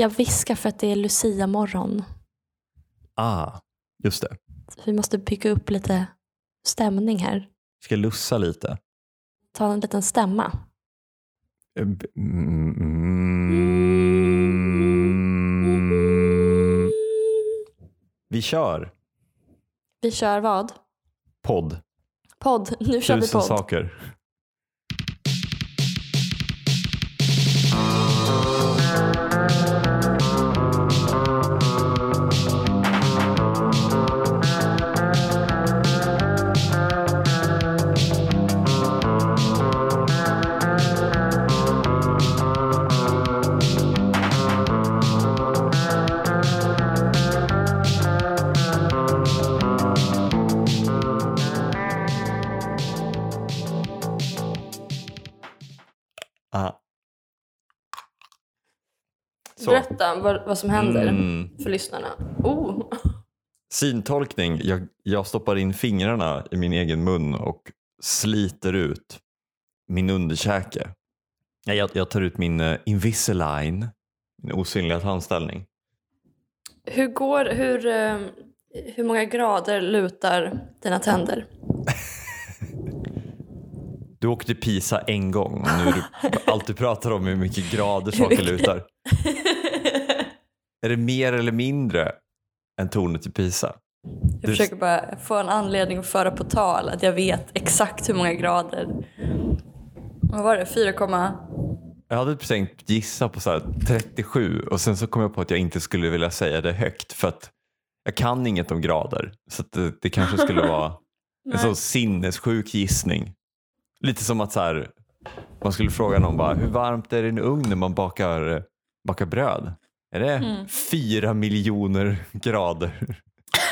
Jag viskar för att det är Lucia-morgon. Ah, just det. Vi måste bygga upp lite stämning här. Ska lussa lite. Ta en liten stämma. Eh, b- mm, Vi kör Vi kör vad? podd. Podd. Nu kör vi Tusen podd. saker. Berätta vad, vad som händer Mm. för lyssnarna. Oh. Syntolkning. Jag, jag stoppar in fingrarna i min egen mun och sliter ut min underkäke. Jag, jag tar ut min uh, Invisalign, min osynliga tandställning. Hur går, hur, eh, hur många grader lutar dina tänder? Du åkte Pisa en gång och nu är du, allt du pratar om är hur mycket grader saker lutar. Är det mer eller mindre än tornet i Pisa? Jag Du- försöker bara få en anledning att föra på tal att jag vet exakt hur många grader. Vad var det? 4, Jag hade typ tänkt gissa på så här 37 och sen så kom jag på att jag inte skulle vilja säga det högt för att jag kan inget om grader. Så det, det kanske skulle vara en sån sinnessjuk gissning. Lite som att så här, man skulle fråga någon bara, hur varmt är det i en ugn när man bakar, bakar bröd? Är det Mm. fyra miljoner grader?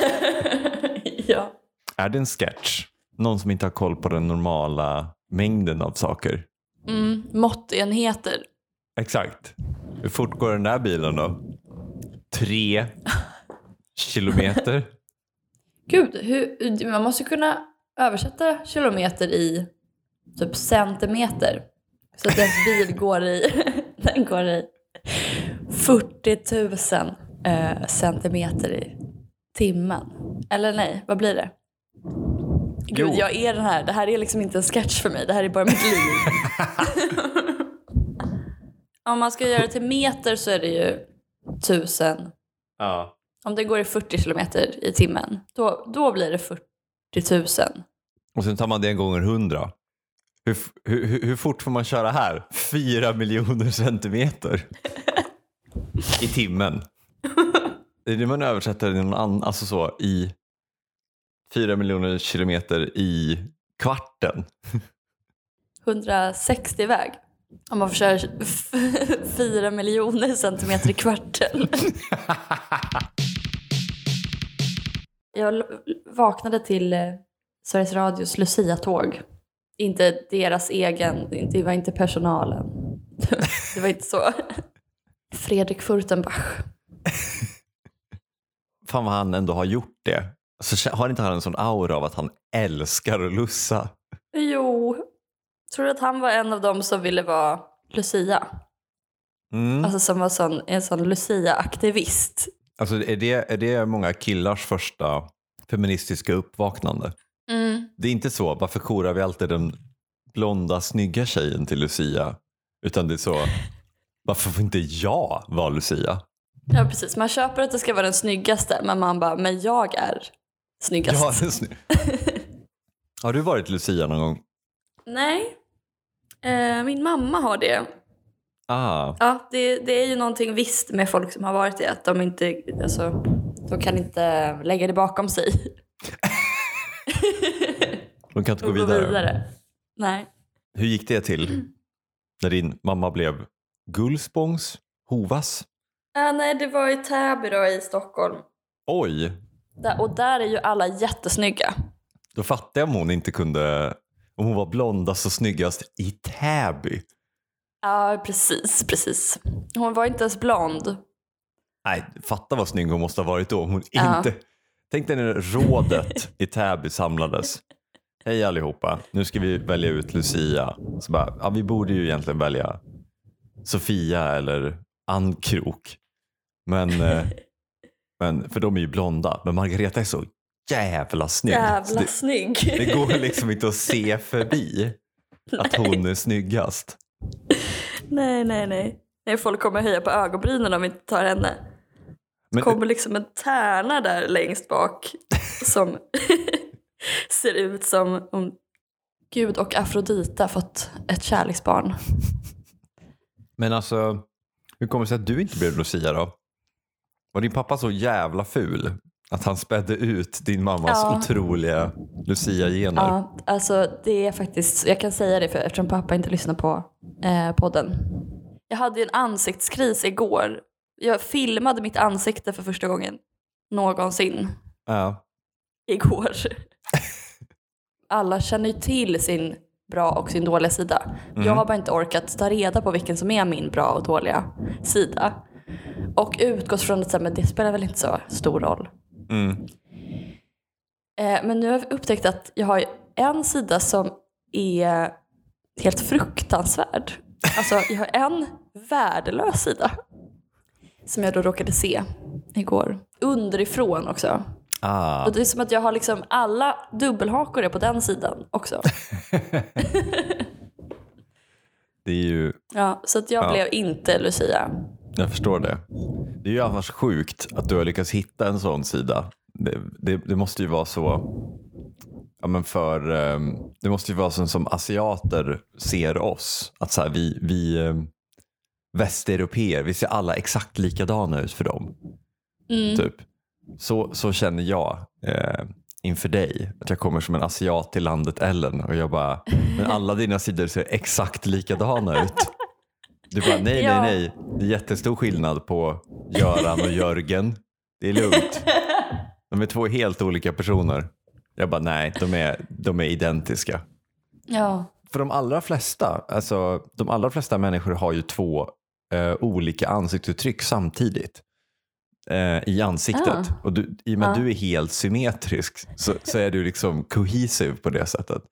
ja. Är det en sketch? Någon som inte har koll på den normala mängden av saker? Mm, måttenheter. Exakt. Hur fort går den där bilen då? Tre kilometer? Gud, hur, man måste kunna översätta kilometer i typ centimeter. Så att ens bil går i, den går i 40 000 eh, centimeter i timmen. Eller nej, vad blir det? Gud, Jo. jag är den här. Det här är liksom inte en sketch för mig. Det här är bara mitt liv. Om man ska göra det till meter så är det ju tusen. Ja. Om det går i 40 kilometer i timmen, då, då blir det 40 000. Och sen tar man det en gånger hundra. Hur, f- hur, hur, hur fort får man köra här? Fyra miljoner centimeter i timmen. Det är det man översätter i någon annan, alltså så i fyra miljoner kilometer i kvarten. 160 väg. Om man får köra 4 miljoner centimeter i kvarten. Jag vaknade till eh, Sveriges Radios Lucia-tåg. Inte deras egen, det var inte personalen. Det var inte så. Fredrik Furtenbach. Fan vad han ändå har gjort det. Så har inte han en sån aura av att han älskar att lussa? Jo, tror du att han var en av dem som ville vara Lucia? Mm. Alltså som var sån, en sån Lucia-aktivist. Alltså är det, är det många killars första feministiska uppvaknande? Mm. Det är inte så, varför korar vi alltid den blonda snygga tjejen till Lucia? Utan det är så, varför får inte jag vara Lucia? Ja precis, man köper att det ska vara den snyggaste men man bara, men jag är snyggast. Jag är snygg. Har du varit Lucia någon gång? Nej, eh, min mamma har det. Ah, Ja, det, det är ju någonting visst med folk som har varit det, att de inte, alltså, de kan inte lägga det bakom sig. de kan inte och gå vidare. Nej. Hur gick det till när din mamma blev Gullspångs? Hovas? Ah, nej, det var i Täby då i Stockholm. Oj, Där, och där är ju alla jättesnygga. då fattar jag om hon inte kunde, om hon var blondast och snyggast i Täby. Ja, precis, precis. Hon var inte ens blond. Nej, fatta vad snygg hon måste ha varit då. Hon Ja. inte... Tänk dig när rådet i Täby samlades. Hej allihopa, nu ska vi välja ut Lucia. Så bara, ja, vi borde ju egentligen välja Sofia eller Ann Krok. Men, eh, men, för de är ju blonda. Men Margareta är så jävla snygg. Jävla det, snygg. det går liksom inte att se förbi att hon är snyggast. nej, nej, nej. nej. Folk kommer höja på ögonbrynen om vi inte tar henne. Men, kommer liksom en tärna där längst bak som ser ut som om Gud och Afrodita fått ett kärleksbarn. Men alltså, hur kommer det sig att du inte blev Lucia då? Var din pappa så jävla ful att han spädde ut din mammas Ja. otroliga Lucia-gener? Ja, alltså det är faktiskt, jag kan säga det för, eftersom pappa inte lyssnar på eh, podden. Jag hade en ansiktskris igår. Jag filmade mitt ansikte för första gången någonsin Ja. igår. Alla känner ju till sin bra och sin dåliga sida. Jag har bara inte orkat ta reda på vilken som är min bra och dåliga sida. Och utgått från att men det spelar väl inte så stor roll. Mm. Eh, men nu har jag upptäckt att jag har en sida som är helt fruktansvärd. Alltså jag har en värdelös sida. Som jag då råkade se igår. Underifrån också. Ah. Och det är som att jag har liksom alla dubbelhakor är på den sidan också. Det är ju, Ja, så att jag Ja. blev inte Lucia. jag förstår det. Det är ju annars sjukt att du har lyckats hitta en sån sida. Det, det, det måste ju vara så, ja men för, ehm, det måste ju vara så som asiater ser oss. Att så här, vi, vi um, västeuropeer, vi ser alla exakt likadana ut för dem. Mm. Typ. Så, så känner jag eh, inför dig. Att jag kommer som en asiat till landet Ellen och jag bara, men alla dina sidor ser exakt likadana ut. Du bara, nej, Ja. nej, nej. Det är jättestor skillnad på Göran och Jörgen. Det är lugnt. De är två helt olika personer. Jag bara, nej, de är, de är identiska. Ja. För de allra flesta, alltså de allra flesta människor har ju två eh, olika ansiktsuttryck samtidigt eh, i ansiktet. Ah. Och du, I och med att Ah. du är helt symmetrisk så, så är du liksom cohesive på det sättet.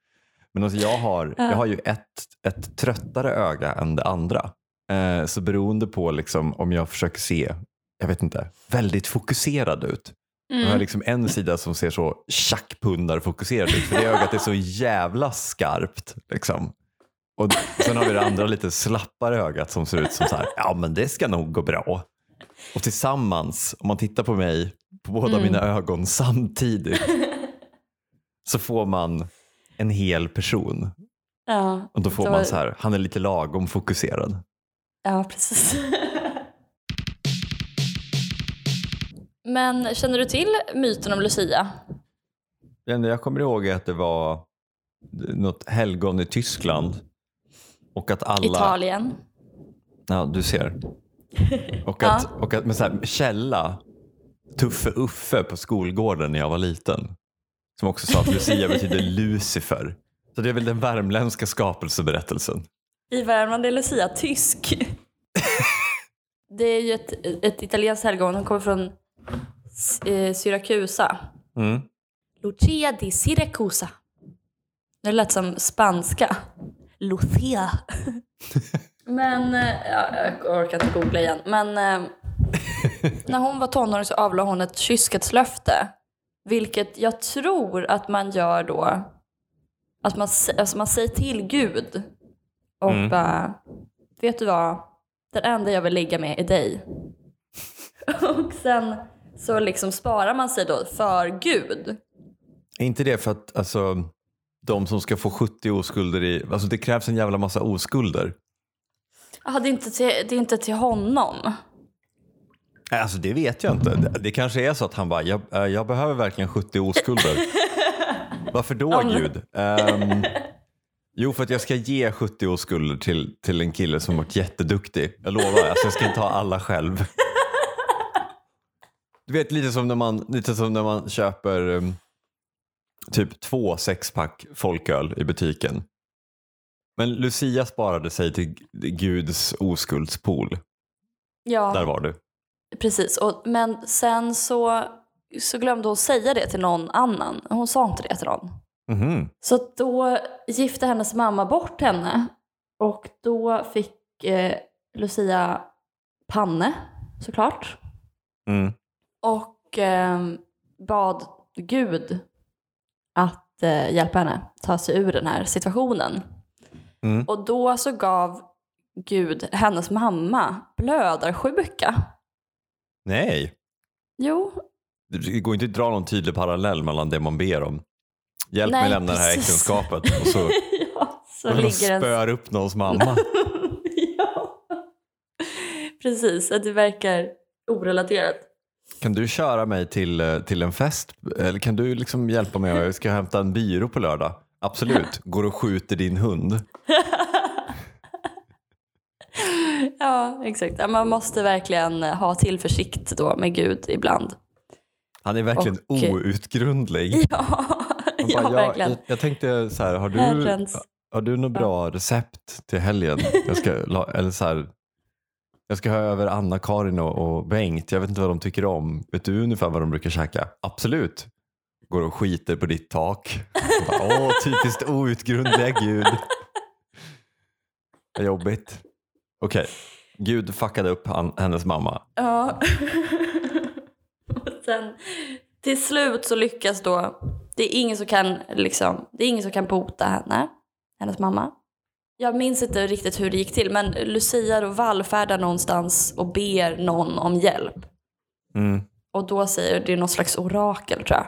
Men alltså jag, har, jag har ju ett, ett tröttare öga än det andra. Eh, så beroende på liksom om jag försöker se, jag vet inte, väldigt fokuserad ut. Jag har liksom en sida som ser så tjackpundar-fokuserad ut för det ögat är så jävla skarpt. Liksom. Och sen har vi det andra lite slappare ögat som ser ut som så här, ja men det ska nog gå bra. Och tillsammans, om man tittar på mig, på båda mina ögon samtidigt, så får man en hel person. ja. Och då får Så- man så här, han är lite lagom fokuserad. Ja, precis. Men känner du till myten om Lucia? Det enda jag kommer ihåg är att det var något helgon i Tyskland. Och att alla... Italien? Ja, du ser. Och att, och att med så här, källa, Tuffe Uffe på skolgården när jag var liten. Som också sa att Lucia betyder Lucifer. Så det är väl den värmländska skapelseberättelsen. I Värmland är Lucia tysk. det är ju ett, ett italienskt helgon. Hon kommer från eh, Syrakusa. Mm. Lucia di Siracusa. Det lät som spanska. Lucia. Men, eh, ja, jag orkar inte googla igen. Men eh, när hon var tonåring så avlade hon ett kyskhetslöfte. Vilket jag tror att man gör då. Att man, alltså man säger till Gud. Och Mm. bara, vet du vad? Den enda jag vill ligga med är dig. och sen så liksom sparar man sig då för Gud. Är inte det för att alltså, de som ska få 70 oskulder i... Alltså det krävs en jävla massa oskulder. Ja, det är inte till, det är inte till honom. Nej, Alltså det vet jag inte. Det, kanske är så att han bara, jag, eh, jag behöver verkligen 70 oskulder. Varför då Om- Gud? Ehm, jo, för att jag ska ge 70 oskulder till, till en kille som varit jätteduktig. Jag lovar, alltså jag ska inte ha alla själv. Du vet lite som när man, lite som när man köper um, typ två sexpack folköl i butiken. Men Lucia sparade sig till Guds oskuldspool. Ja, Där var du. precis. Och, men sen så, så glömde hon säga det till någon annan. Hon sa inte det till någon. Mhm. Så då gifte hennes mamma bort henne. Och då fick eh, Lucia panne, såklart. Mm. och eh, bad Gud att eh, hjälpa henne ta sig ur den här situationen. Mm. Och då så gav Gud hennes mamma blödarsjuka. Nej, Jo, det går inte att dra någon tydlig parallell mellan det man ber om. Hjälp Nej, mig lämna det här äktenskapet och så, ja, så och spör upp någons mamma. ja. Precis, att det verkar orelaterat. Kan du köra mig till, eh, till en fest? Eller kan du liksom hjälpa mig? Jag ska hämta en byrå på lördag. Absolut. Går och skjuter din hund. ja, exakt. Man måste verkligen ha tillförsikt då med Gud ibland. Han är verkligen Och- outgrundlig. Ja, Han ja bara, verkligen. jag, jag tänkte så här, har du, Herrens. har du något bra recept till helgen? Jag ska, eller så här, jag ska ha över Anna-Karin och, Bengt. Jag vet inte vad de tycker om. Vet du ungefär vad de brukar käka? Absolut. Går och skiter på ditt tak. Bara, Åh, typiskt outgrundliga Gud. Vad jobbigt. Okej, Gud fuckade upp han, hennes mamma. Ja. och sen till slut så lyckas då, det är ingen som kan, liksom, det är ingen som kan bota henne, hennes mamma. Jag minns inte riktigt hur det gick till men Lucia då vallfärdar någonstans och ber någon om hjälp. Mm. Och då säger, det är någon slags orakel tror jag.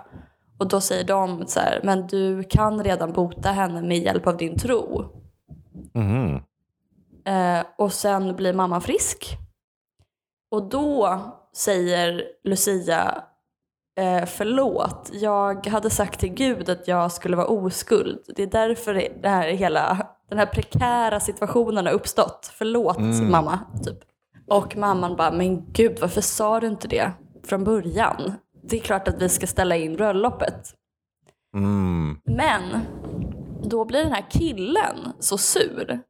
Och då säger de så här, men du kan redan bota henne med hjälp av din tro. Mhm. Eh, och sen blir mamman frisk. Och då säger Lucia, eh, förlåt, jag hade sagt till Gud att jag skulle vara oskuld. Det är därför det här hela, den här prekära situationen har uppstått. Förlåt Mm. mamma, typ. Och mamman bara, men gud varför sa du inte det från början? Det är klart att vi ska ställa in bröllopet. Mm. Men då blir den här killen så sur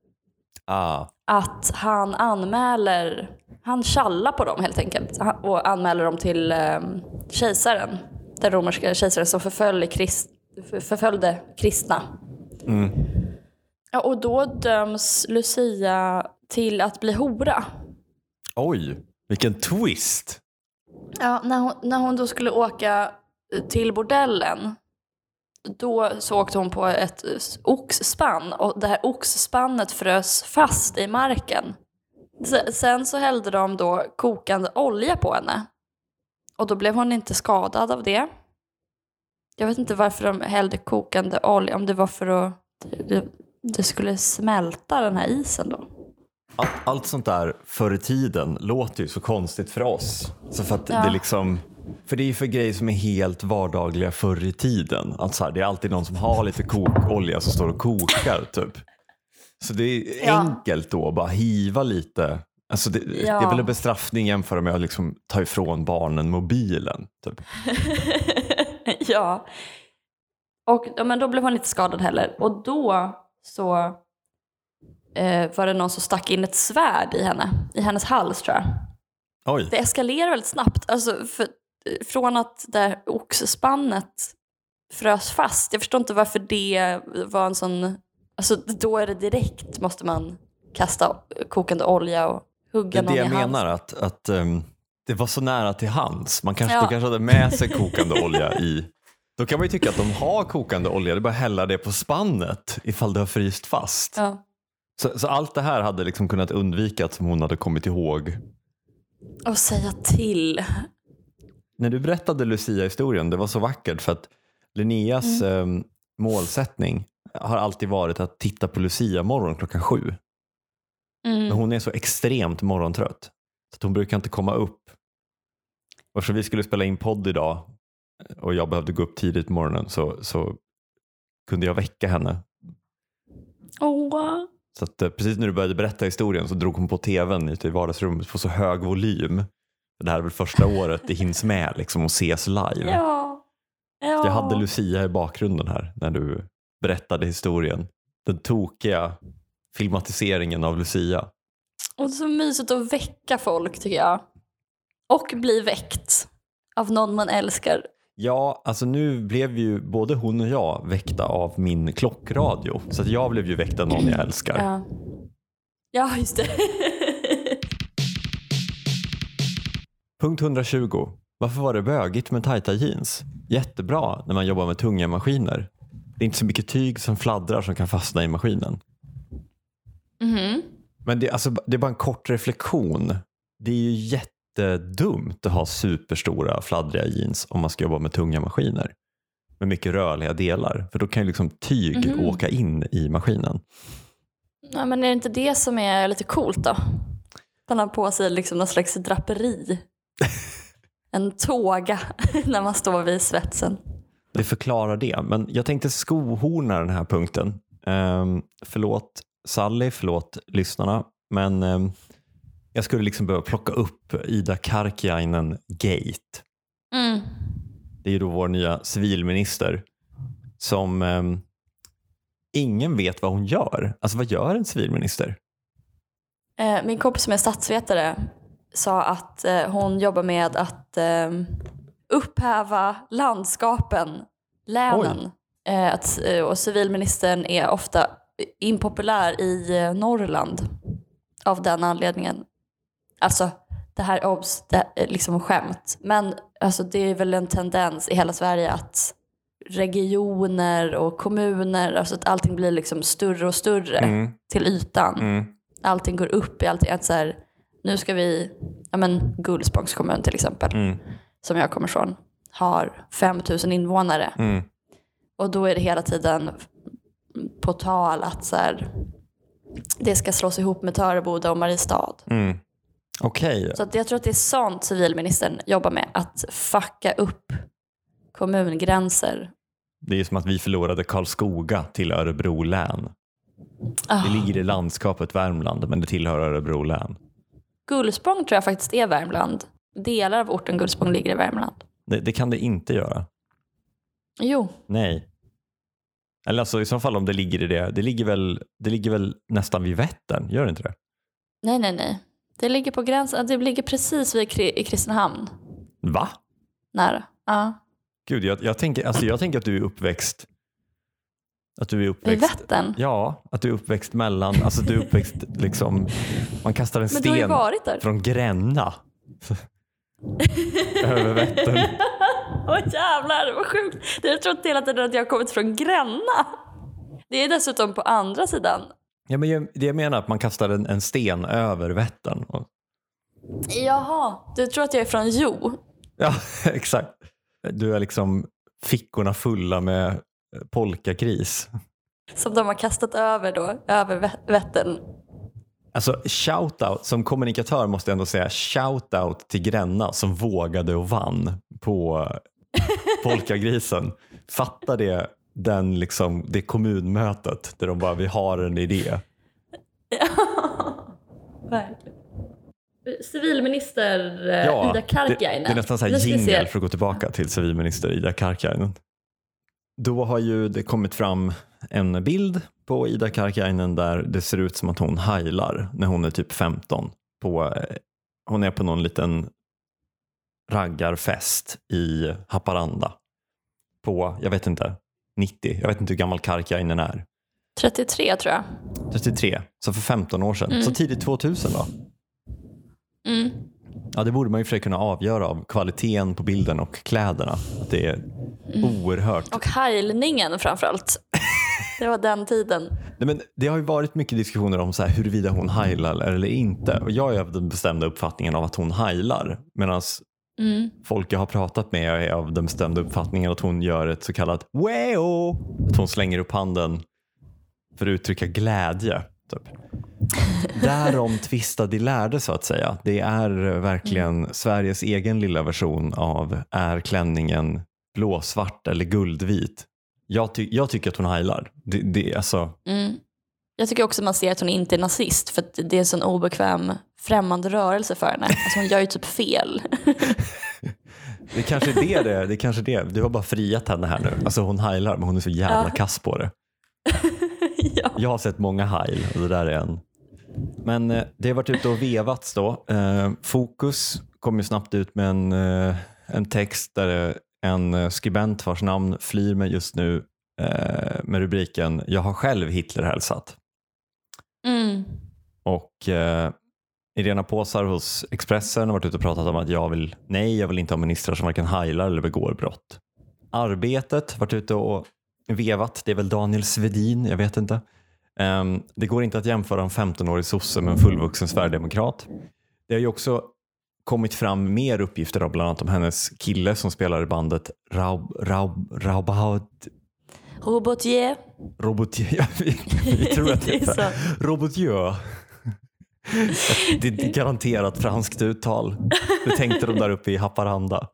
Ah. att han anmäler, han tjallar på dem helt enkelt och anmäler dem till eh, kejsaren, den romerska kejsaren som förföljde, krist, för- förföljde kristna. Mm. Ja, och då döms Lucia till att bli hora. Oj, vilken twist. Ja, när, hon, när hon då skulle åka till bordellen då så åkte hon på ett oxspann och det här oxspannet frös fast i marken. Se- Sen så hällde de då kokande olja på henne. Och då blev hon inte skadad av det. Jag vet inte varför de hällde kokande olja, om det var för att det, det skulle smälta den här isen då. Allt, allt sånt där förr i tiden låter ju så konstigt för oss. Så för, att Ja. det liksom, för det är ju för grejer som är helt vardagliga förr i tiden. Alltså här, det är alltid någon som har lite kokolja som står och kokar typ. Så det är Ja. enkelt då att bara hiva lite. Alltså det, det Ja. är väl en bestraffning jämfört med att liksom ta ifrån barnen mobilen. Typ. ja. Och ja, men då blev hon inte skadad heller. Och då så eh, var det någon som stack in ett svärd i henne, i hennes hals tror jag. Oj, Det eskalerar väldigt snabbt. Alltså, för, från att det här oxspannet frös fast. Jag förstår inte varför det var en sån... Alltså då är det direkt måste man kasta kokande olja och det hugga är någon det i jag halsen. menar. Att, att ehm, det var så nära till hands. Man kanske, Ja. de kanske hade med sig kokande olja i. Då kan man ju tycka att de har kokande olja. Det är bara att hälla det på spannet ifall det har fryst fast. Ja. Så, så allt det här hade liksom kunnat undvikas om hon hade kommit ihåg. Och säga till. När du berättade Lucia-historien, det var så vackert för att Linneas Mm. ehm, målsättning har alltid varit att titta på Lucia-morgon klockan sju. Mm. Men hon är så extremt morgontrött. Så att hon brukar inte komma upp. Och så vi skulle spela in podd idag och jag behövde gå upp tidigt på morgonen så, så kunde jag väcka henne. Åh. Så att, eh, precis när du började berätta historien så drog hon på tvn ute i vardagsrummet på så hög volym. Det här är väl första året det hinns med liksom och ses live. Ja. ja. Jag hade Lucia i bakgrunden här när du berättade historien. Den tokiga filmatiseringen av Lucia. Och så mysigt att väcka folk tycker jag. Och bli väckt av någon man älskar. Ja, alltså nu blev ju både hon och jag väckta av min klockradio. Så att jag blev ju väckt av någon jag älskar. Ja, ja just det. Punkt 120. Varför var det bögigt med tajta jeans? Jättebra när man jobbar med tunga maskiner. Det är inte så mycket tyg som fladdrar som kan fastna i maskinen. Mhm. Men det, alltså, det är bara en kort reflektion. Det är ju jättedumt att ha superstora fladdriga jeans om man ska jobba med tunga maskiner. Med mycket rörliga delar. För då kan ju liksom tyg Mhm. åka in i maskinen. Ja, men är det inte det som är lite coolt då? Man har på sig liksom någon slags draperi. En tåga när man står vid svetsen. Det förklarar det. Men jag tänkte skohorna den här punkten. Um, förlåt Sally, förlåt lyssnarna. Men ehm, jag skulle liksom behöva plocka upp Ida Karkiainen Gate. Mm. Det är ju då vår nya civilminister som ehm, ingen vet vad hon gör. Alltså vad gör en civilminister? Eh, Min kompis som är statsvetare sa att eh, hon jobbar med att eh, upphäva landskapen, länen. Eh, Att, och civilministern är ofta impopulär i Norrland av den anledningen. Alltså, det här obs, det är liksom skämt. Men alltså, det är väl en tendens i hela Sverige att regioner och kommuner, alltså att allting blir liksom större och större Mm, till ytan mm, allting går upp i allting. Att så här, nu ska vi, ja men Gullspångs kommun till exempel, mm, som jag kommer från, har 5000 invånare. mm. Och då är det hela tiden på tal att så här, det ska slås ihop med Töreboda och Mariestad. mm. Okej, Så jag tror att det är sånt civilministern jobbar med, att fucka upp kommungränser. det är som att vi förlorade Karlskoga till Örebro län. Ah, Det ligger i landskapet Värmland men det tillhör Örebro län. Gullspång tror jag faktiskt är Värmland. Delar av orten Gullspång ligger i Värmland. Det, det kan det inte göra. Jo, Nej. Eller alltså i så fall om det ligger i det. Det ligger väl, det ligger väl nästan vid Vättern, gör det inte det? nej nej nej. Det ligger på gränsen, det ligger precis vid i Kristinehamn. Va? Nära. Ja. Gud, jag, jag, tänker, alltså jag tänker att du är uppväxt att du är uppväxt Vättern. Ja, att du är uppväxt mellan, alltså du är uppväxt liksom, man kastar en sten från Gränna över Vättern. Åh jävlar vad sjukt. Du har trott hela tiden att jag har kommit från Gränna. Det är dessutom på andra sidan. Ja, men jag, det jag menar att man kastar en, en sten över Vättern. Och- Jaha, du tror att jag är från Jo? Ja, exakt. Du är liksom fickorna fulla med polkagris. Som de har kastat över då, över Vä- Vättern. Alltså shoutout, som kommunikatör måste jag ändå säga shoutout till Gränna som vågade och vann på polkagrisen. Fatta det, den liksom, det kommunmötet där de bara, vi har en idé. Verkligen. Civilminister eh, Ja, Ida det, Karkiainen. det är nästan så här jingel för att gå tillbaka till civilminister Ida Karkiainen. Då har ju det kommit fram en bild på Ida Karkiainen där det ser ut som att hon heilar när hon är typ 15. På, eh, hon är på någon liten raggarfest i Haparanda. På, jag vet inte, 90. Jag vet inte hur gammal Karkiainen är. 33 tror jag. 33, så för 15 år sedan. Mm. Så tidigt 2000 då? Mm. Ja, det borde man ju för sig kunna avgöra av kvaliteten på bilden och kläderna. Att det är oerhört. Och heilningen framförallt. Det var den tiden. Nej, men det har ju varit mycket diskussioner om så här, huruvida hon heilar eller inte. Och jag är av den bestämda uppfattningen av att hon heilar. Medan Mm. folk jag har pratat med är av den bestämda uppfattningen att hon gör ett så kallat weo. Att hon slänger upp handen för att uttrycka glädje. Typ. Därom tvista de lärde så att säga. Det är verkligen Sveriges egen lilla version av är klänningen blåsvart eller guldvit. Jag, ty- jag tycker att hon heilar. Det, det, alltså, Mm. Jag tycker också man ser att hon inte är nazist för att det är en sån obekväm främmande rörelse för henne. Alltså hon gör ju typ fel. det kanske är det, det, det är kanske det. Du har bara friat henne här nu. Alltså hon heilar men hon är så jävla Ja. kass på det. ja. Jag har sett många heil och det där är en. Men eh, det har varit ute och vevats då. Eh, Fokus kom ju snabbt ut med en, eh, en text där en skribent vars namn flyr mig just nu med rubriken “Jag har själv Hitler hälsat”. Mm. Och eh, Irena Påsar hos Expressen har varit ute och pratat om att jag vill, nej, jag vill inte ha ministrar som varken heilar eller begår brott. Arbetet har varit ute och vevat, det är väl Daniel Svedin, jag vet inte. Um, det går inte att jämföra en 15-årig sosse med en fullvuxen sverigedemokrat. Det har ju också kommit fram mer uppgifter av bland annat om hennes kille som spelar i bandet Raub, Raub, Raubaut Robotier. Robotier, vi, vi tror att det är. Robotier. Det är garanterat franskt uttal. Det tänkte de där uppe i Haparanda.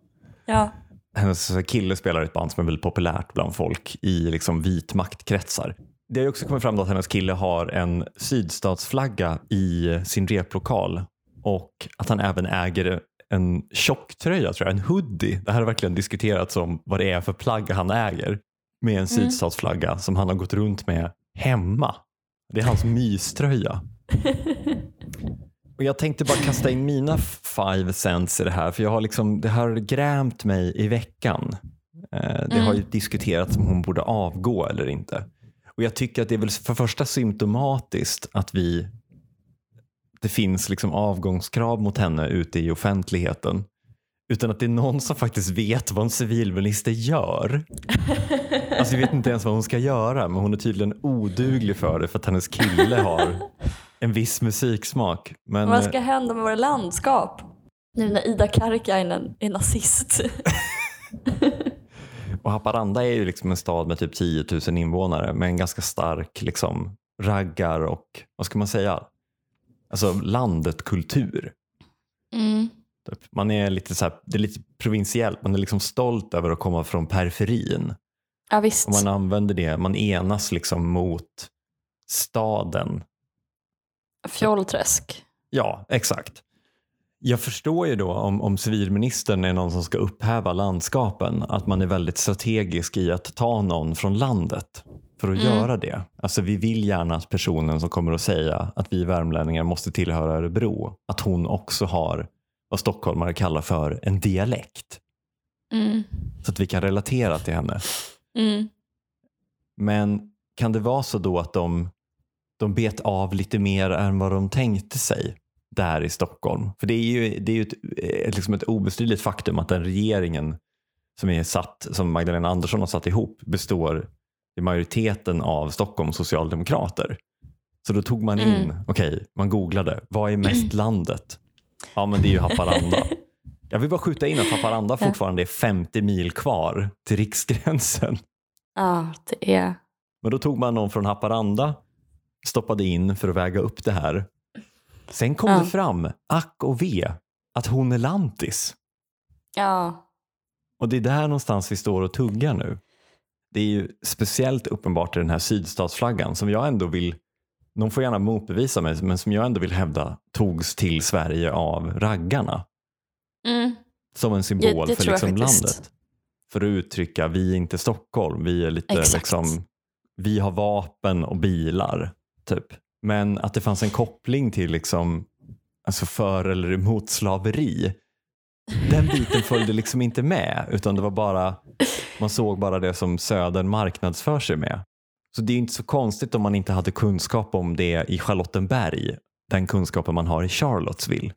Ja. Hennes kille spelar ett band som är väldigt populärt bland folk i liksom vit maktkretsar. Det har också kommit fram att hennes kille har en sydstatsflagga i sin replokal och att han även äger en tjocktröja, tror jag, en hoodie. Det här har verkligen diskuterats om vad det är för plagg han äger med en sydstatsflagga som han har gått runt med hemma. Det är hans myströja. Och jag tänkte bara kasta in mina five cents i det här för jag har liksom, det har grämt mig i veckan. Eh, Det har ju diskuterats om hon borde avgå eller inte. Och jag tycker att det är väl för första symptomatiskt att vi det finns liksom avgångskrav mot henne ute i offentligheten. Utan att det är någon som faktiskt vet vad en civilminister gör. Alltså vi vet inte ens vad hon ska göra men hon är tydligen oduglig för det för att hennes kille har en viss musiksmak. Men, Vad ska hända med våra landskap? Nu när Ida Karkiainen är nazist. Och Haparanda är ju liksom en stad med typ 10 000 invånare med en ganska stark liksom, raggar och vad ska man säga? Alltså landet-kultur. Mm. Typ. Man är lite så här, det är lite provinsiellt, man är liksom stolt över att komma från periferin. Ja visst. Och man använder det, man enas liksom mot staden. Fjollträsk. Ja, exakt. Jag förstår ju då om, om civilministern är någon som ska upphäva landskapen, att man är väldigt strategisk i att ta någon från landet för att Mm. göra det. Alltså vi vill gärna att personen som kommer att säga att vi värmlänningar måste tillhöra Örebro, att hon också har vad stockholmare kallar för en dialekt. Mm. Så att vi kan relatera till henne. Mm. Men kan det vara så då att de, de bet av lite mer än vad de tänkte sig där i Stockholm? För det är ju, det är ju ett, ett, liksom ett obestridligt faktum att den regeringen som, är satt, som Magdalena Andersson har satt ihop består i majoriteten av Stockholms socialdemokrater. Så då tog man in, Mm. okej, man googlade, vad är mest landet? Ja men det är ju Haparanda. Jag vill bara skjuta in att Haparanda fortfarande är 50 mil kvar till riksgränsen. Ja, det är... Men då tog man någon från Haparanda, stoppade in för att väga upp det här. Sen kom Ja. det fram, ack och ve, att hon är lantis. Ja. Och det är där någonstans vi står och tuggar nu. Det är ju speciellt uppenbart i den här sydstatsflaggan som jag ändå vill, de får gärna motbevisa mig, men som jag ändå vill hävda togs till Sverige av raggarna. Mm. Som en symbol Ja, för liksom landet. För att uttrycka, vi är inte Stockholm, vi är lite Exakt. liksom, vi har vapen och bilar. Typ. Men att det fanns en koppling till liksom, alltså för eller emot slaveri. Den biten följde liksom inte med utan det var bara, man såg bara det som Södern marknadsför sig med. Så det är inte så konstigt om man inte hade kunskap om det i Charlottenberg, den kunskapen man har i Charlottesville.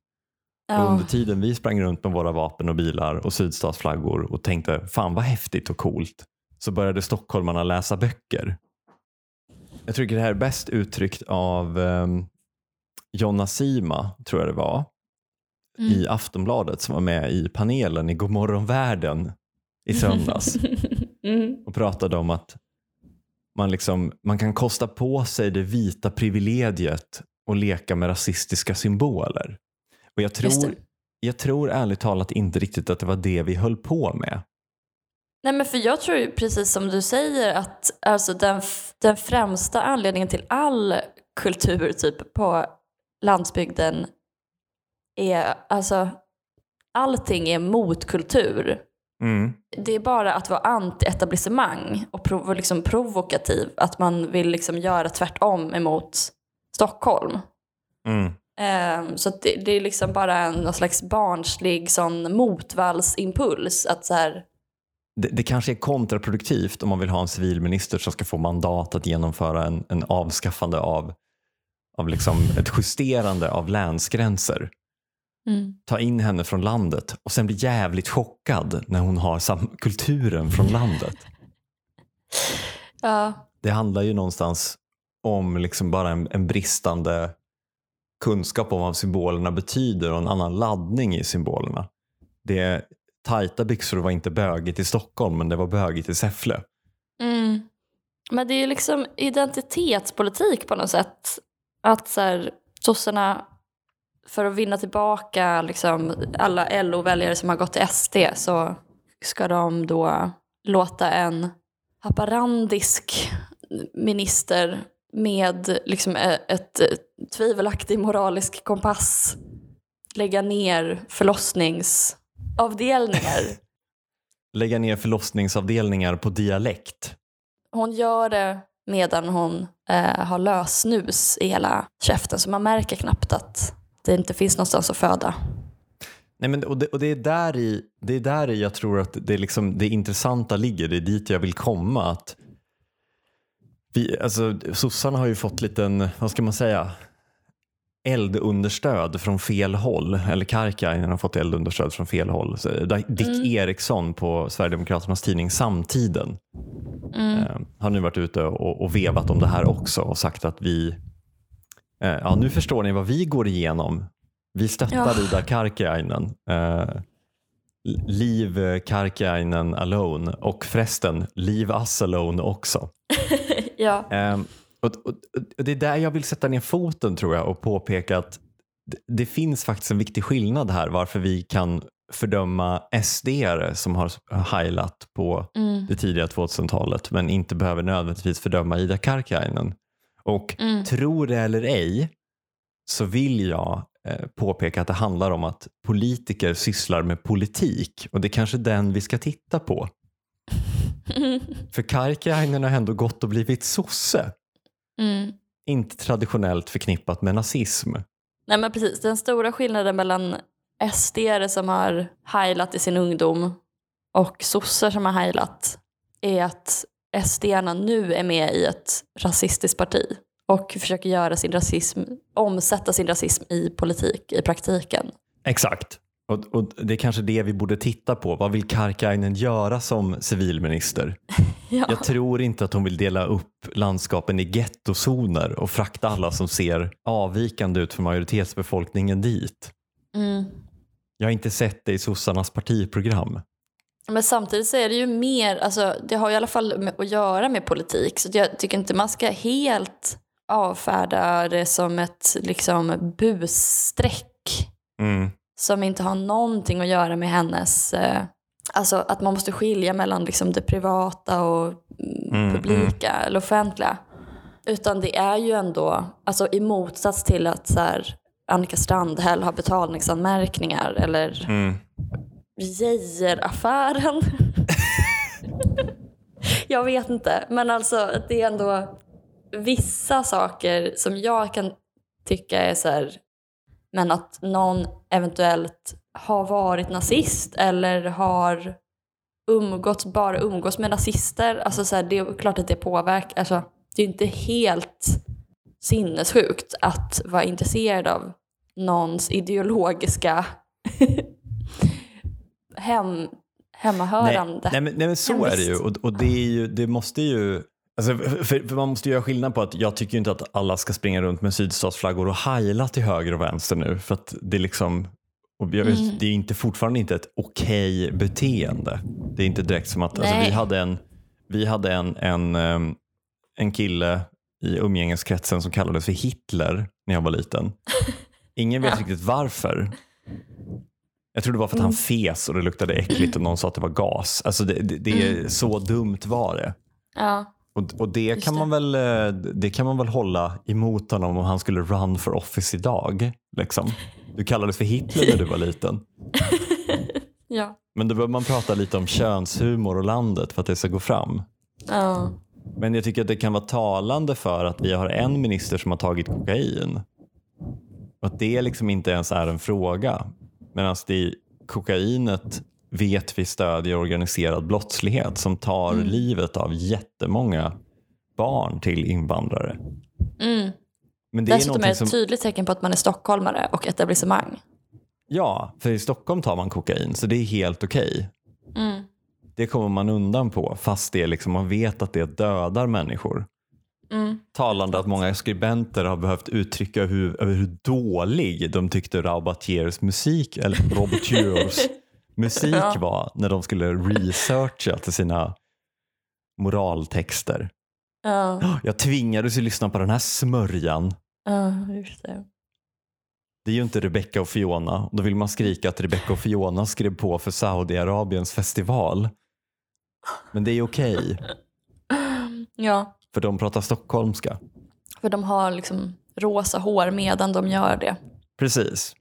Ja. under tiden vi sprang runt med våra vapen och bilar och sydstatsflaggor och tänkte fan vad häftigt och coolt så började stockholmarna läsa böcker. Jag tycker det här är bäst uttryckt av um, Jonna Sima, tror jag det var, Mm. i Aftonbladet som var med i panelen i Godmorgon världen i söndags mm. och pratade om att man, liksom, man kan kosta på sig det vita privilegiet och leka med rasistiska symboler. Och jag tror, jag tror ärligt talat inte riktigt att det var det vi höll på med. Nej men för jag tror precis som du säger att alltså den, den främsta anledningen till all kultur typ på landsbygden är alltså allting är motkultur. Det är bara att vara anti-etablissemang och prov, liksom provokativ. Att man vill liksom göra tvärtom emot Stockholm. Mm. Ehm, så det, det är liksom bara en någon slags barnslig sån motvallsimpuls. Att så här, Det, det kanske är kontraproduktivt om man vill ha en civilminister som ska få mandat att genomföra en, en avskaffande av, av liksom ett justerande av länsgränser. Mm. Ta in henne från landet och sen bli jävligt chockad när hon har sam- kulturen från landet. Ja. Det handlar ju någonstans om liksom bara en, en bristande kunskap om vad symbolerna betyder och en annan laddning i symbolerna. Det är tajta byxor var inte bögigt i Stockholm men det var bögigt i Säffle. Mm. Men det är ju liksom identitetspolitik på något sätt. Att så här, sossarna, för att vinna tillbaka liksom, alla LO-väljare som har gått till SD så ska de då låta en haparandisk minister med liksom eh, ett eh, tvivelaktig moralisk kompass lägga ner förlossnings förlossningsavdelningar. Lägga ner förlossningsavdelningar på dialekt. Hon gör det medan hon eh, har lösnus i hela käften så man märker knappt att det inte finns någonstans att föda. Nej, men, och det, och det, är där i, det är där i jag tror att det, är liksom, det intressanta ligger. Det är dit jag vill komma. Att vi, alltså, sossarna har ju fått liten, vad ska man säga, eldunderstöd från fel håll. Eller Karkiainen har fått eldunderstöd från fel håll. Så, Dick Mm. Eriksson på Sverigedemokraternas tidning Samtiden Mm. eh, har nu varit ute och, och vevat om det här också och sagt att vi, eh, ja nu förstår ni vad vi går igenom. Vi stöttar Ja. Ida Karkiainen. Eh, leave Karkiainen alone och förresten, leave us alone också. ja. Och, och, och det är där jag vill sätta ner foten tror jag och påpeka att det, det finns faktiskt en viktig skillnad här varför vi kan fördöma sd som har heilat på Mm. det tidiga 2000-talet men inte behöver nödvändigtvis fördöma Ida Karkiainen. Och Mm. tro det eller ej så vill jag eh, påpeka att det handlar om att politiker sysslar med politik och det är kanske den vi ska titta på. För Karkiainen har ändå gått och blivit sosse, Mm. inte traditionellt förknippat med nazism. Nej men precis, den stora skillnaden mellan sd som har heilat i sin ungdom och sossar som har heilat är att sd nu är med i ett rasistiskt parti och försöker göra sin rasism, omsätta sin rasism i politik, i praktiken. Exakt. Och, och Det är kanske det vi borde titta på. Vad vill Karkiainen göra som civilminister? Ja. Jag tror inte att hon vill dela upp landskapen i gettozoner och frakta alla som ser avvikande ut från majoritetsbefolkningen dit. Mm. Jag har inte sett det i sossarnas partiprogram. Men samtidigt så är det ju mer, alltså det har i alla fall att göra med politik. Så jag tycker inte man ska helt avfärda det som ett liksom busstreck Mm. Som inte har någonting att göra med hennes, eh, alltså att man måste skilja mellan liksom det privata och mm, Mm, publika eller offentliga. Utan det är ju ändå, alltså i motsats till att så här, Annika Strandhäll har betalningsanmärkningar eller Mm. Geijeraffären. jag vet inte, men alltså det är ändå vissa saker som jag kan tycka är så här, men att någon eventuellt har varit nazist eller har umgåtts, bara umgås med nazister, alltså så här, det är klart att det påverkar, alltså det är inte helt sinnessjukt att vara intresserad av någons ideologiska hem, hemmahörande. Nej, nej, men, nej men så är det ju. Och, och det, ju, det måste ju Alltså, för, för man måste göra skillnad på att jag tycker inte att alla ska springa runt med sydstatsflaggor och heila till höger och vänster nu. För att det är liksom, jag, Mm. det är inte, fortfarande inte ett okej beteende. Det är inte direkt som att, alltså, vi hade en, vi hade en, en, ehm, en kille i umgängeskretsen som kallades för Hitler när jag var liten. Ingen vet Ja. riktigt varför. Jag tror det var för att han Mm. fes och det luktade äckligt och någon sa att det var gas. Alltså det, det, det är Mm. så dumt var det. Ja. Och, och det, Just kan det. Man väl, eh, det kan man väl hålla emot honom om han skulle run for office idag. Liksom. Du kallades för Hitler när du var liten. ja. Men då behöver man prata lite om könshumor och landet för att det ska gå fram. Ja. Men jag tycker att det kan vara talande för att vi har en minister som har tagit kokain. Och att det liksom inte ens är en fråga. Medan det kokainet vet vi stödjer organiserad brottslighet som tar Mm. livet av jättemånga barn till invandrare. Mm. Men det är Dessutom är det någonting ett som, tydligt tecken på att man är stockholmare och etablissemang. ja, för i Stockholm tar man kokain så det är helt okej. Mm. Det kommer man undan på fast det är liksom, man vet att det dödar människor. Mm. Talande att många skribenter har behövt uttrycka hur, hur dålig de tyckte Raubatiers musik, eller Robatiers musik var när de skulle researcha till sina moraltexter. Ja, Jag tvingades ju lyssna på den här smörjan. ja, just det. Det är ju inte Rebecca och Fiona. Då vill man skrika att Rebecca och Fiona skrev på för Saudiarabiens festival. Men det är okej, Ja, för de pratar stockholmska. för de har liksom rosa hår medan de gör det. Precis.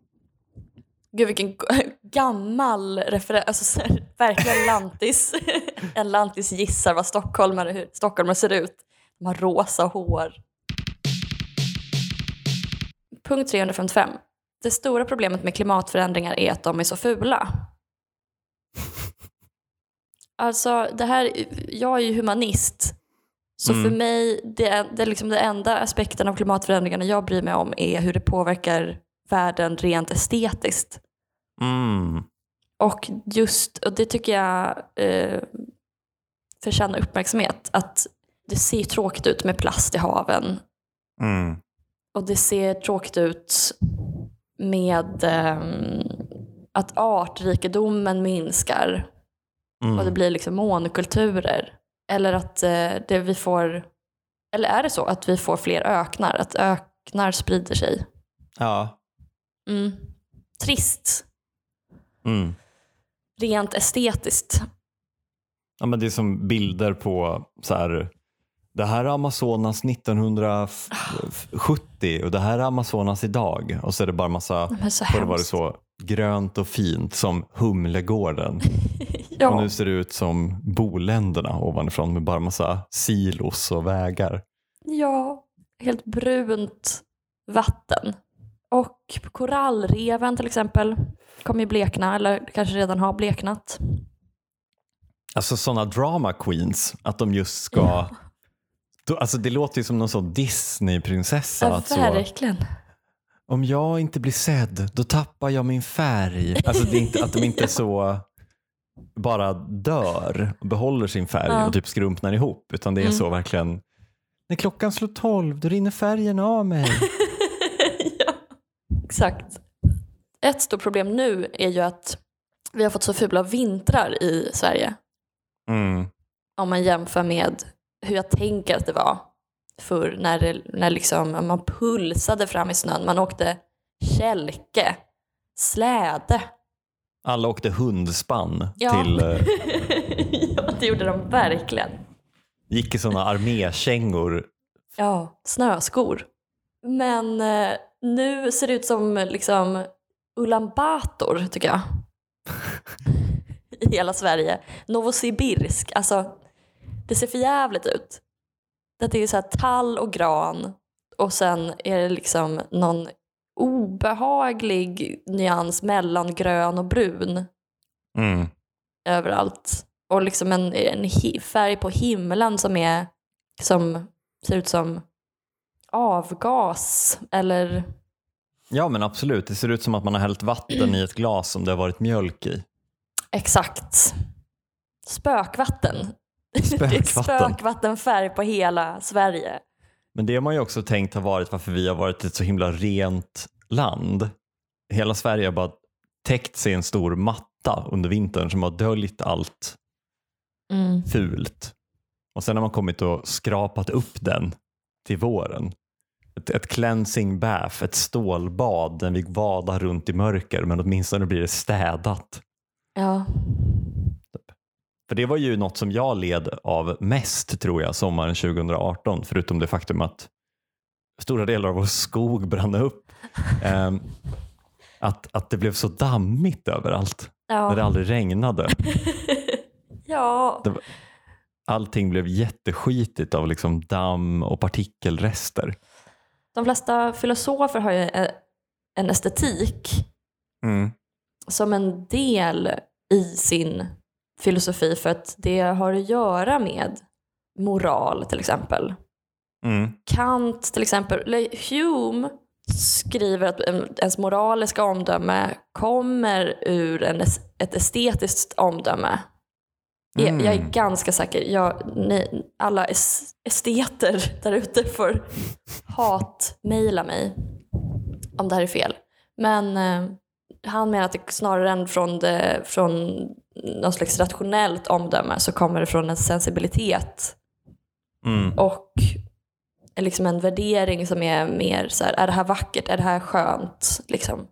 Gud vilken gammal referens, alltså verkligen lantis. en lantis gissar vad stockholmare, hur stockholmare ser ut. De har rosa hår. Punkt 355. Det stora problemet med klimatförändringar är att de är så fula. Alltså, det här, jag är ju humanist. Så Mm. för mig, det, det, är liksom det enda aspekten av klimatförändringarna jag bryr mig om är hur det påverkar världen rent estetiskt. Mm. Och just, och det tycker jag eh, förtjänar uppmärksamhet, att det ser tråkigt ut med plast i haven. Mm. Och det ser tråkigt ut med ehm, att artrikedomen minskar Mm. och det blir liksom monokulturer. Eller att eh, det vi får, eller är det så att vi får fler öknar, att öknar sprider sig? Ja. Mm. Trist, Mm. rent estetiskt. ja, men det är som bilder på så här. Det här är Amazonas 1970 och det här är Amazonas idag. Och så är det bara massa, Men så var det så grönt och fint som Humlegården. Ja. Och nu ser det ut som boländerna ovanifrån med bara massa silos och vägar. Ja, helt brunt vatten. Och korallreven till exempel kommer ju blekna, eller kanske redan har bleknat. Alltså sådana drama queens, att de just ska... Då, alltså det låter ju som någon sån Disney-prinsessa. Ja, att så, verkligen. om jag inte blir sedd, då tappar jag min färg. Alltså det är inte, att de inte så bara dör och behåller sin färg Ja. och typ skrumpnar ihop. Utan det är Mm. så verkligen, när klockan slår tolv, då rinner färgen av mig. exakt. Ett stort problem nu är ju att vi har fått så fula vintrar i Sverige. Mm. Om man jämför med hur jag tänker att det var förr när, det, när liksom man pulsade fram i snön. Man åkte kälke, släde. Alla åkte hundspann Ja. till, eh, ja, det gjorde de verkligen. gick i sådana armékängor. Ja, snöskor. Men eh, nu ser det ut som liksom Ulan Bator, tycker jag. I hela Sverige. Novosibirsk. Alltså, det ser för jävligt ut. Det är så här tall och gran och sen är det liksom någon obehaglig nyans mellan grön och brun Mm. överallt. Och liksom en, en färg på himlen som är som ser ut som avgas eller Ja men absolut, det ser ut som att man har hällt vatten i ett glas som det har varit mjölk i. exakt spökvatten. Det är Spökvatten. spökvattenfärg på hela Sverige. Men det har man ju också tänkt har varit varför vi har varit ett så himla rent land. Hela Sverige har bara täckt sig en stor matta under vintern som har döljt allt Mm. fult. Och sen har man kommit och skrapat upp den till våren. Ett, ett cleansing bath, ett stålbad där vi vadar runt i mörker men åtminstone blir det städat. Ja. För det var ju något som jag led av mest tror jag sommaren 2018 förutom det faktum att stora delar av vår skog brann upp. Ehm, att, att det blev så dammigt överallt när det Ja. aldrig regnade. ja. Det Allting blev jätteskitigt av liksom damm och partikelrester. De flesta filosofer har ju eh, en estetik Mm. som en del i sin filosofi för att det har att göra med moral till exempel. Mm. Kant till exempel, Hume skriver att en- ens moraliska omdöme kommer ur en, ett estetiskt omdöme. Jag, Mm. jag är ganska säker. Jag, ni, alla es, esteter där ute får hat-maila mig om det här är fel. Men eh, han menar att det snarare än från, det, från någon slags rationellt omdöme så kommer det från en sensibilitet Mm. och liksom en värdering som är mer så här, är det här vackert, är det här skönt? Liksom.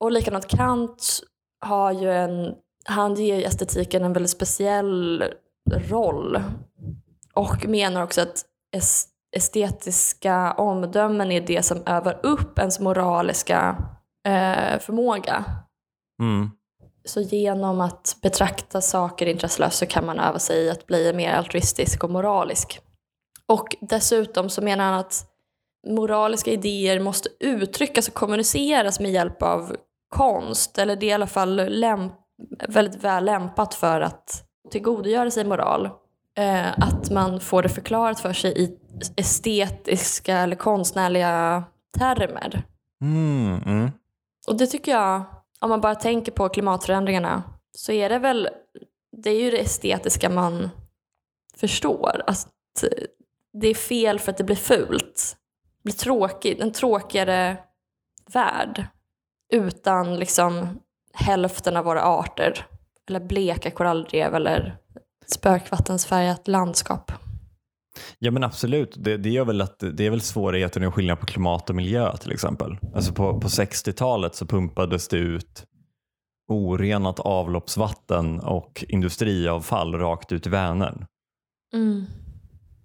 Och likadant Kant har ju en, han ger estetiken en väldigt speciell roll. Och menar också att es- estetiska omdömen är det som övar upp ens moraliska eh, förmåga. Mm. Så genom att betrakta saker intresselöst så kan man öva sig i att bli mer altruistisk och moralisk. Och dessutom så menar han att moraliska idéer måste uttryckas och kommuniceras med hjälp av konst. Eller det är i alla fall lämp- väldigt väl lämpat för att tillgodogöra sig moral. Eh, att man får det förklarat för sig i estetiska eller konstnärliga termer. Mm. Mm. Och det tycker jag, om man bara tänker på klimatförändringarna, så är det väl, det är ju det estetiska man förstår. Att det är fel för att det blir fult. Det blir tråkigt, en tråkigare värld. Utan liksom hälften av våra arter. Eller bleka korallrev eller spökvattensfärgat landskap. Ja men absolut, det, det, gör väl att, det är väl svårigheten att skilja på klimat och miljö till exempel. Alltså på, på 60-talet så pumpades det ut orenat avloppsvatten och industriavfall rakt ut i Vänern. Mm.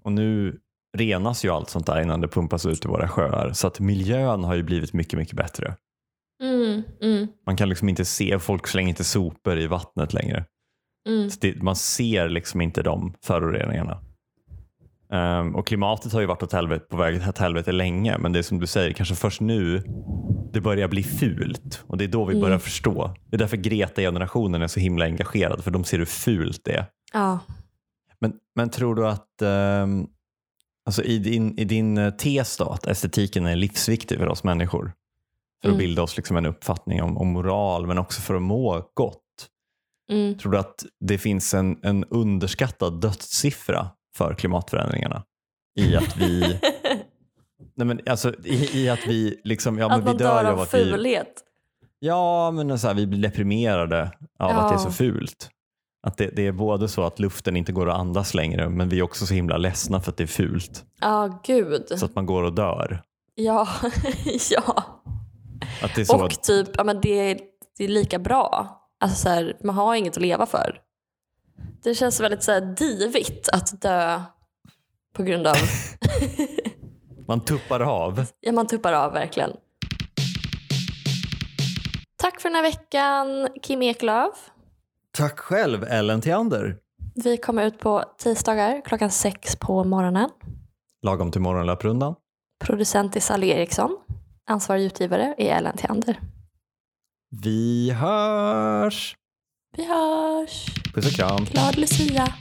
Och nu renas ju allt sånt där innan det pumpas ut i våra sjöar. Så att miljön har ju blivit mycket, mycket bättre. Mm, mm, Man kan liksom inte se, folk slänger inte sopor i vattnet längre. mm. Det, man ser liksom inte de föroreningarna. Ehm, och klimatet har ju varit åt helvete, på väg åt helvete länge men det är som du säger, kanske först nu det börjar bli fult och det är då vi Mm. börjar förstå. Det är därför Greta-generationen är så himla engagerad för de ser hur fult det är. Ja. Men, men tror du att ehm, alltså i, din, i din eh, tes då, att estetiken är livsviktig för oss människor? För att Mm. bilda oss liksom en uppfattning om, om moral men också för att må gott. Mm. Tror du att det finns en, en underskattad dödssiffra för klimatförändringarna? I att vi, nej men alltså, i, i att vi liksom, ja men att vi man dör dör ju av av att vi, fulhet. ja men så här, vi blir deprimerade av att det är så Ja. fult. Att det, det är både så att luften inte går att andas längre men vi är också så himla ledsna för att det är fult. Ja, gud. Så att man går och dör. Ja, ja. Att det är så Och att, typ, ja men det är, det är lika bra. Alltså så här, man har inget att leva för. Det känns väldigt så här divigt att dö på grund av, man tuppar av. ja man tuppar av verkligen. Tack för den här veckan Kim Eklöf. Tack själv Ellen Theander. Vi kommer ut på tisdagar klockan sex på morgonen. Lagom till morgonlöprundan. Producent är Sally Eriksson. Ansvarig utgivare är Ellen Theander. Vi hörs! Vi hörs! Puss och kram. Glad Lucia!